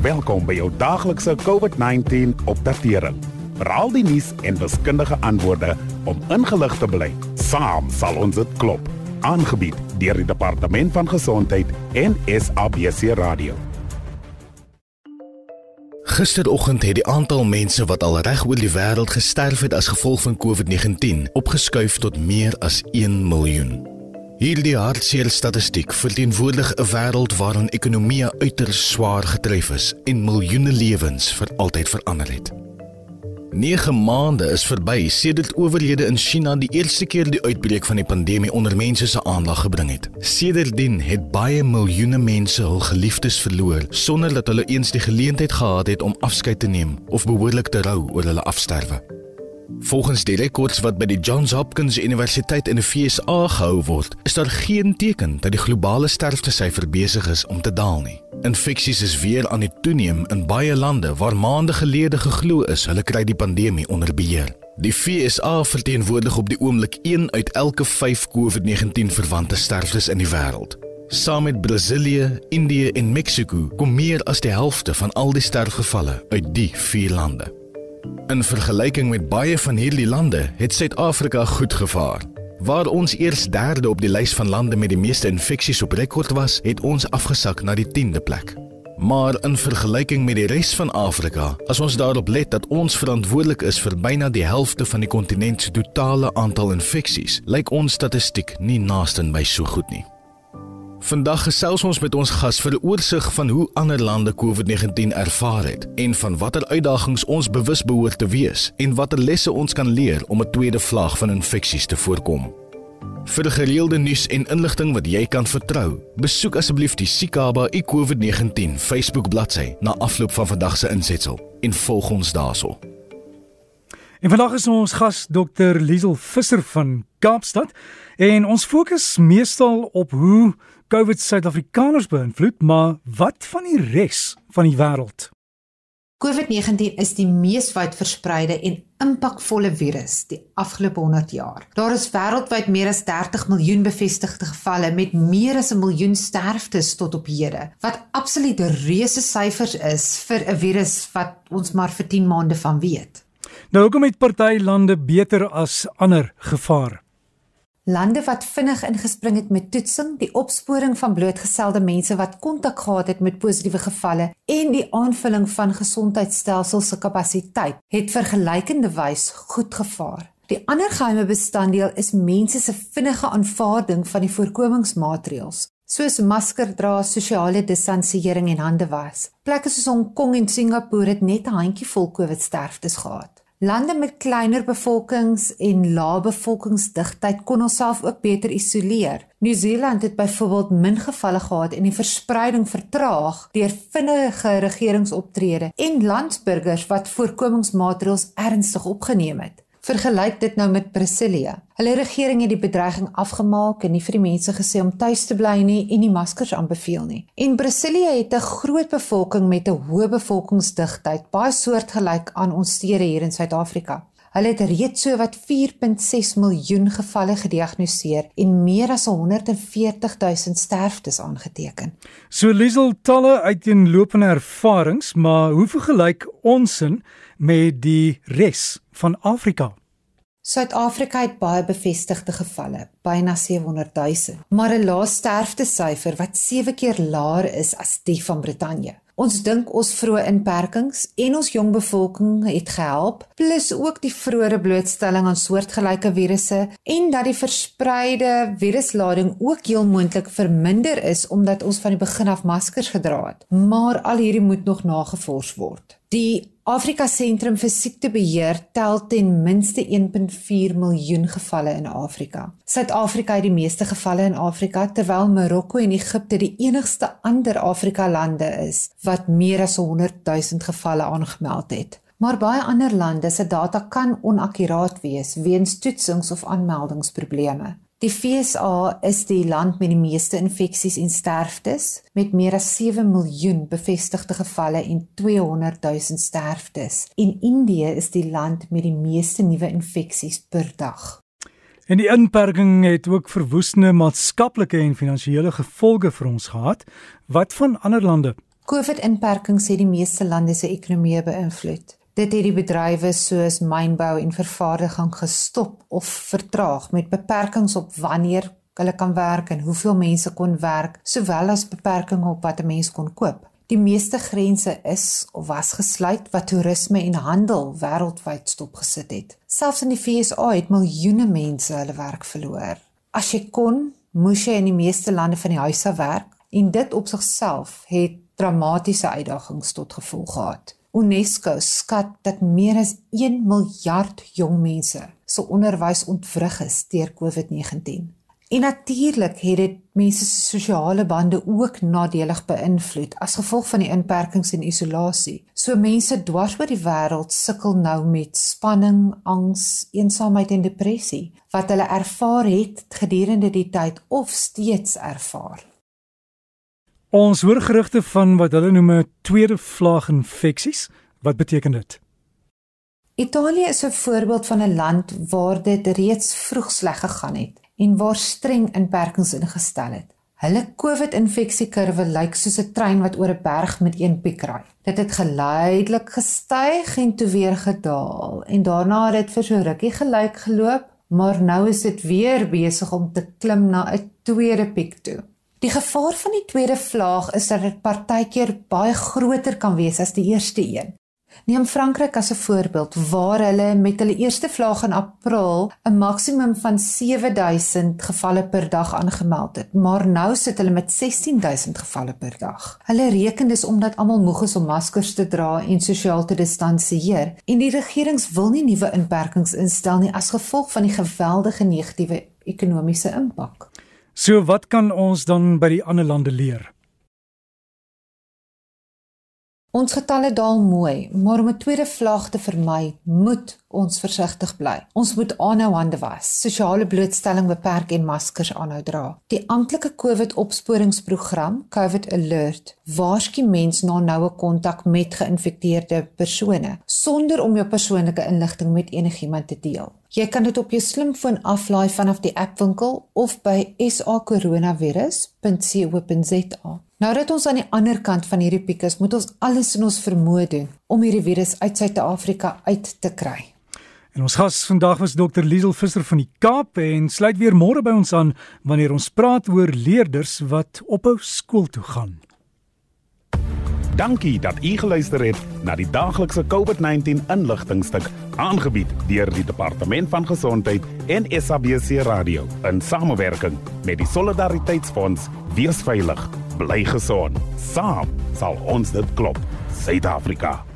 Welkom by jou daglikse COVID-19 opdatering. Raal die nuus en wiskundige antwoorde om ingelig te bly. Saam sal ons dit klop. Aangebied deur die Departement van Gesondheid en SABC Radio. Gisteroggend het die aantal mense wat al reg oor die wêreld gesterf het as gevolg van COVID-19 opgeskuif tot meer as 1 miljoen. Hierdie hartseer statistiek verteenwoordig 'n wêreld waarin ekonomie uiters swaar getref is en miljoene lewens vir altyd verander het. 9 maande is verby sedert owerhede in China die eerste keer die uitbreek van die pandemie onder mense se aandag gebring het. Sedertdien het baie miljoene mense hul geliefdes verloor sonder dat hulle eens die geleentheid gehad het om afskeid te neem of behoorlik te rou oor hulle afsterwe. Volgens die rekords wat by die Johns Hopkins Universiteit in die VSA gehou word, is daar geen teken dat die globale sterftesyfer besig is om te daal nie. Infeksies is weer aan die toeneem in baie lande waar maande gelede geglo is hulle kry die pandemie onder beheer. Die VSA verteenwoordig op die oomblik 1 uit elke 5 COVID-19 verwante sterftes in die wêreld. Saam met Brasilië, Indië en Mexiko kom meer as die helfte van al die sterfgevalle uit die vier lande. In vergelyking met baie van hierdie lande het Suid-Afrika goed gevaar. Waar ons eers derde op die lys van lande met die meeste infeksies op rekord was, het ons afgesak na die 10de plek. Maar in vergelyking met die res van Afrika, as ons daarop let dat ons verantwoordelik is vir byna die helfte van die kontinent se totale aantal infeksies, lyk ons statistiek nie naaste by so goed nie. Vandag gesels ons met ons gas vir 'n oorsig van hoe ander lande COVID-19 ervaar het en van watter uitdagings ons bewus behoort te wees en watter lesse ons kan leer om 'n tweede vlaag van infeksies te voorkom. Vir gereelde nuus en inligting wat jy kan vertrou, besoek asseblief die Sikaba iCOVID-19 Facebook bladsy na afloop van vandag se insetsel en volg ons daarso. En vandag is ons gas Dr. Liesel Visser van Kaapstad en ons fokus meestal op hoe COVID Suid-Afrikaners beïnvloed, maar wat van die res van die wêreld? COVID-19 is die mees wyd verspreide en impakvolle virus die afgelope 100 jaar. Daar is wêreldwyd meer as 30 miljoen bevestigde gevalle met meer as 'n miljoen sterftes tot op hede, wat absolute reuse syfers is vir 'n virus wat ons maar vir 10 maande van weet. Nou hoekom het party lande beter as ander gevaar? Lande wat vinnig ingespring het met toetsing, die opsporing van blootgestelde mense wat kontak gehad het met positiewe gevalle en die aanvulling van gesondheidstelsels se kapasiteit, het vergelykende wys goed gevaar. Die ander geheime bestanddeel is mense se vinnige aanvaarding van die voorkomingsmaatreëls, soos masker dra, sosiale distansiering en hande was. Plekke soos Hong Kong en Singapore het net 'n handjievol COVID-sterftes gehad. Lande met kleiner bevolkings en lae bevolkingsdigtheid kon homself ook beter isoleer. Nieu-Seeland het byvoorbeeld min gevalle gehad en die verspreiding vertraag deur vinnige regeringsoptrede en landsburgers wat voorkomingsmaatreëls ernstig opgeneem het. Vergelyk dit nou met Brasilia. Hulle regering het die bedreiging afgemaak en nie vir die mense gesê om tuis te bly nie en nie maskers aanbeveel nie. En Brasilia het 'n groot bevolking met 'n hoë bevolkingsdigtheid, baie soortgelyk aan ons stede hier in Suid-Afrika. Hulle het reeds so wat 4.6 miljoen gevalle gediagnoseer en meer as 140 000 sterftes aangeteken. So Liesel talle uiteenlopende ervarings, maar hoe vergelyk ons in met die res van Afrika. Suid-Afrika het baie bevestigde gevalle, byna 700 000, maar 'n lae sterftesyfer wat 7 keer laer is as die van Brittanje. Ons dink ons vroeë inperkings en ons jong bevolking het gehelp, plus ook die vroeëre blootstelling aan soortgelyke virusse en dat die verspreide viruslading ook heel moontlik verminder is omdat ons van die begin af maskers gedra het. Maar al hierdie moet nog nagevors word. Die Afrika Sentrum vir Siektebeheer tel ten minste 1.4 miljoen gevalle in Afrika. Suid-Afrika het die meeste gevalle in Afrika terwyl Marokko en Egipte die enigste ander Afrika lande is wat meer as 100 000 gevalle aangemeld het. Maar baie ander lande se data kan onakkuraat wees weens toetsings of aanmeldingsprobleme. Die FSA is die land met die meeste infeksies en sterftes met meer as 7 miljoen bevestigde gevalle en 200 000 sterftes. En Indië is die land met die meeste nuwe infeksies per dag. En die inperking het ook verwoestende maatskaplike en finansiële gevolge vir ons gehad. Wat van ander lande? COVID-inperkings het die meeste lande se ekonomieë beïnvloed. Dit het die bedrywe soos mynbou en vervaardiging gestop of vertraag met beperkings op wanneer hulle kan werk en hoeveel mense kon werk, sowel as beperkings op wat 'n mens kon koop. Die meeste grense is of was gesluit wat toerisme en handel wêreldwyd stopgesit het. Selfs in die VSA het miljoene mense hulle werk verloor. As jy kon, moes jy in die meeste lande van die huis af werk en dit op sigself het dramatiese uitdagings tot gevolg gehad. UNESCO skat dat meer as 1 miljard jong mense se onderwys ontwrig is deur COVID-19. En natuurlik het dit mense se sosiale bande ook nadelig beïnvloed as gevolg van die inperkings en isolasie. So mense dwars oor die wêreld sukkel nou met spanning, angs, eensaamheid en depressie wat hulle ervaar het gedurende die tyd of steeds ervaar. Ons hoor gerugte van wat hulle noem 'n tweede vlaag infeksies. Wat beteken dit? Italië is 'n voorbeeld van 'n land waar dit reeds vroeg sleg gegaan het en waar streng inperkings ingestel het. Hulle COVID-infeksiekurwe lyk soos 'n trein wat oor 'n berg met een piek ry. Dit het geleidelik gestyg en toe weer gedaal en daarna het dit vir so rukkie gelyk geloop, maar nou is dit weer besig om te klim na 'n tweede piek toe. Die gevaar van die tweede vlaag is dat dit partykeer baie groter kan wees as die eerste een. Neem Frankryk as 'n voorbeeld waar hulle met hulle eerste vlaag in April 'n maksimum van 7000 gevalle per dag aangemeld het, maar nou sit hulle met 16000 gevalle per dag. Hulle reken dis omdat almal moeg is om maskers te dra en sosiaal te distansieer en die regerings wil nie nuwe inperkings instel nie as gevolg van die geweldige negatiewe ekonomiese impak. So wat kan ons dan by die ander lande leer? Ons getalle daal mooi, maar om 'n tweede vlaag te vermy, moet ons versigtig bly. Ons moet aanhou hande was, sosiale blootstelling beperk en maskers aanhou dra. Die amptelike COVID-opsporingsprogram, COVID Alert, waarsku mense na noue kontak met geïnfekteerde persone sonder om jou persoonlike inligting met enigiemand te deel. Jy kan dit op jou slimfoon aflaai vanaf die appwinkel of by sacoronavirus.co.za. Nou dat ons aan die ander kant van hierdie piek is, moet ons alles in ons vermoë doen om hierdie virus uit Suid-Afrika uit te kry. En ons gas vandag was Dr. Liesel Visser van die Kaap en sluit weer môre by ons aan wanneer ons praat oor leerders wat ophou skool toe gaan. Dankie dat u geluister het na die daglikse COVID-19 inligtingstuk aangebied deur die Departement van Gesondheid en SABC Radio in samewerking met die Solidariteitsfonds. Wees veilig, bly gesond. Saam sal ons dit klop. Suid-Afrika.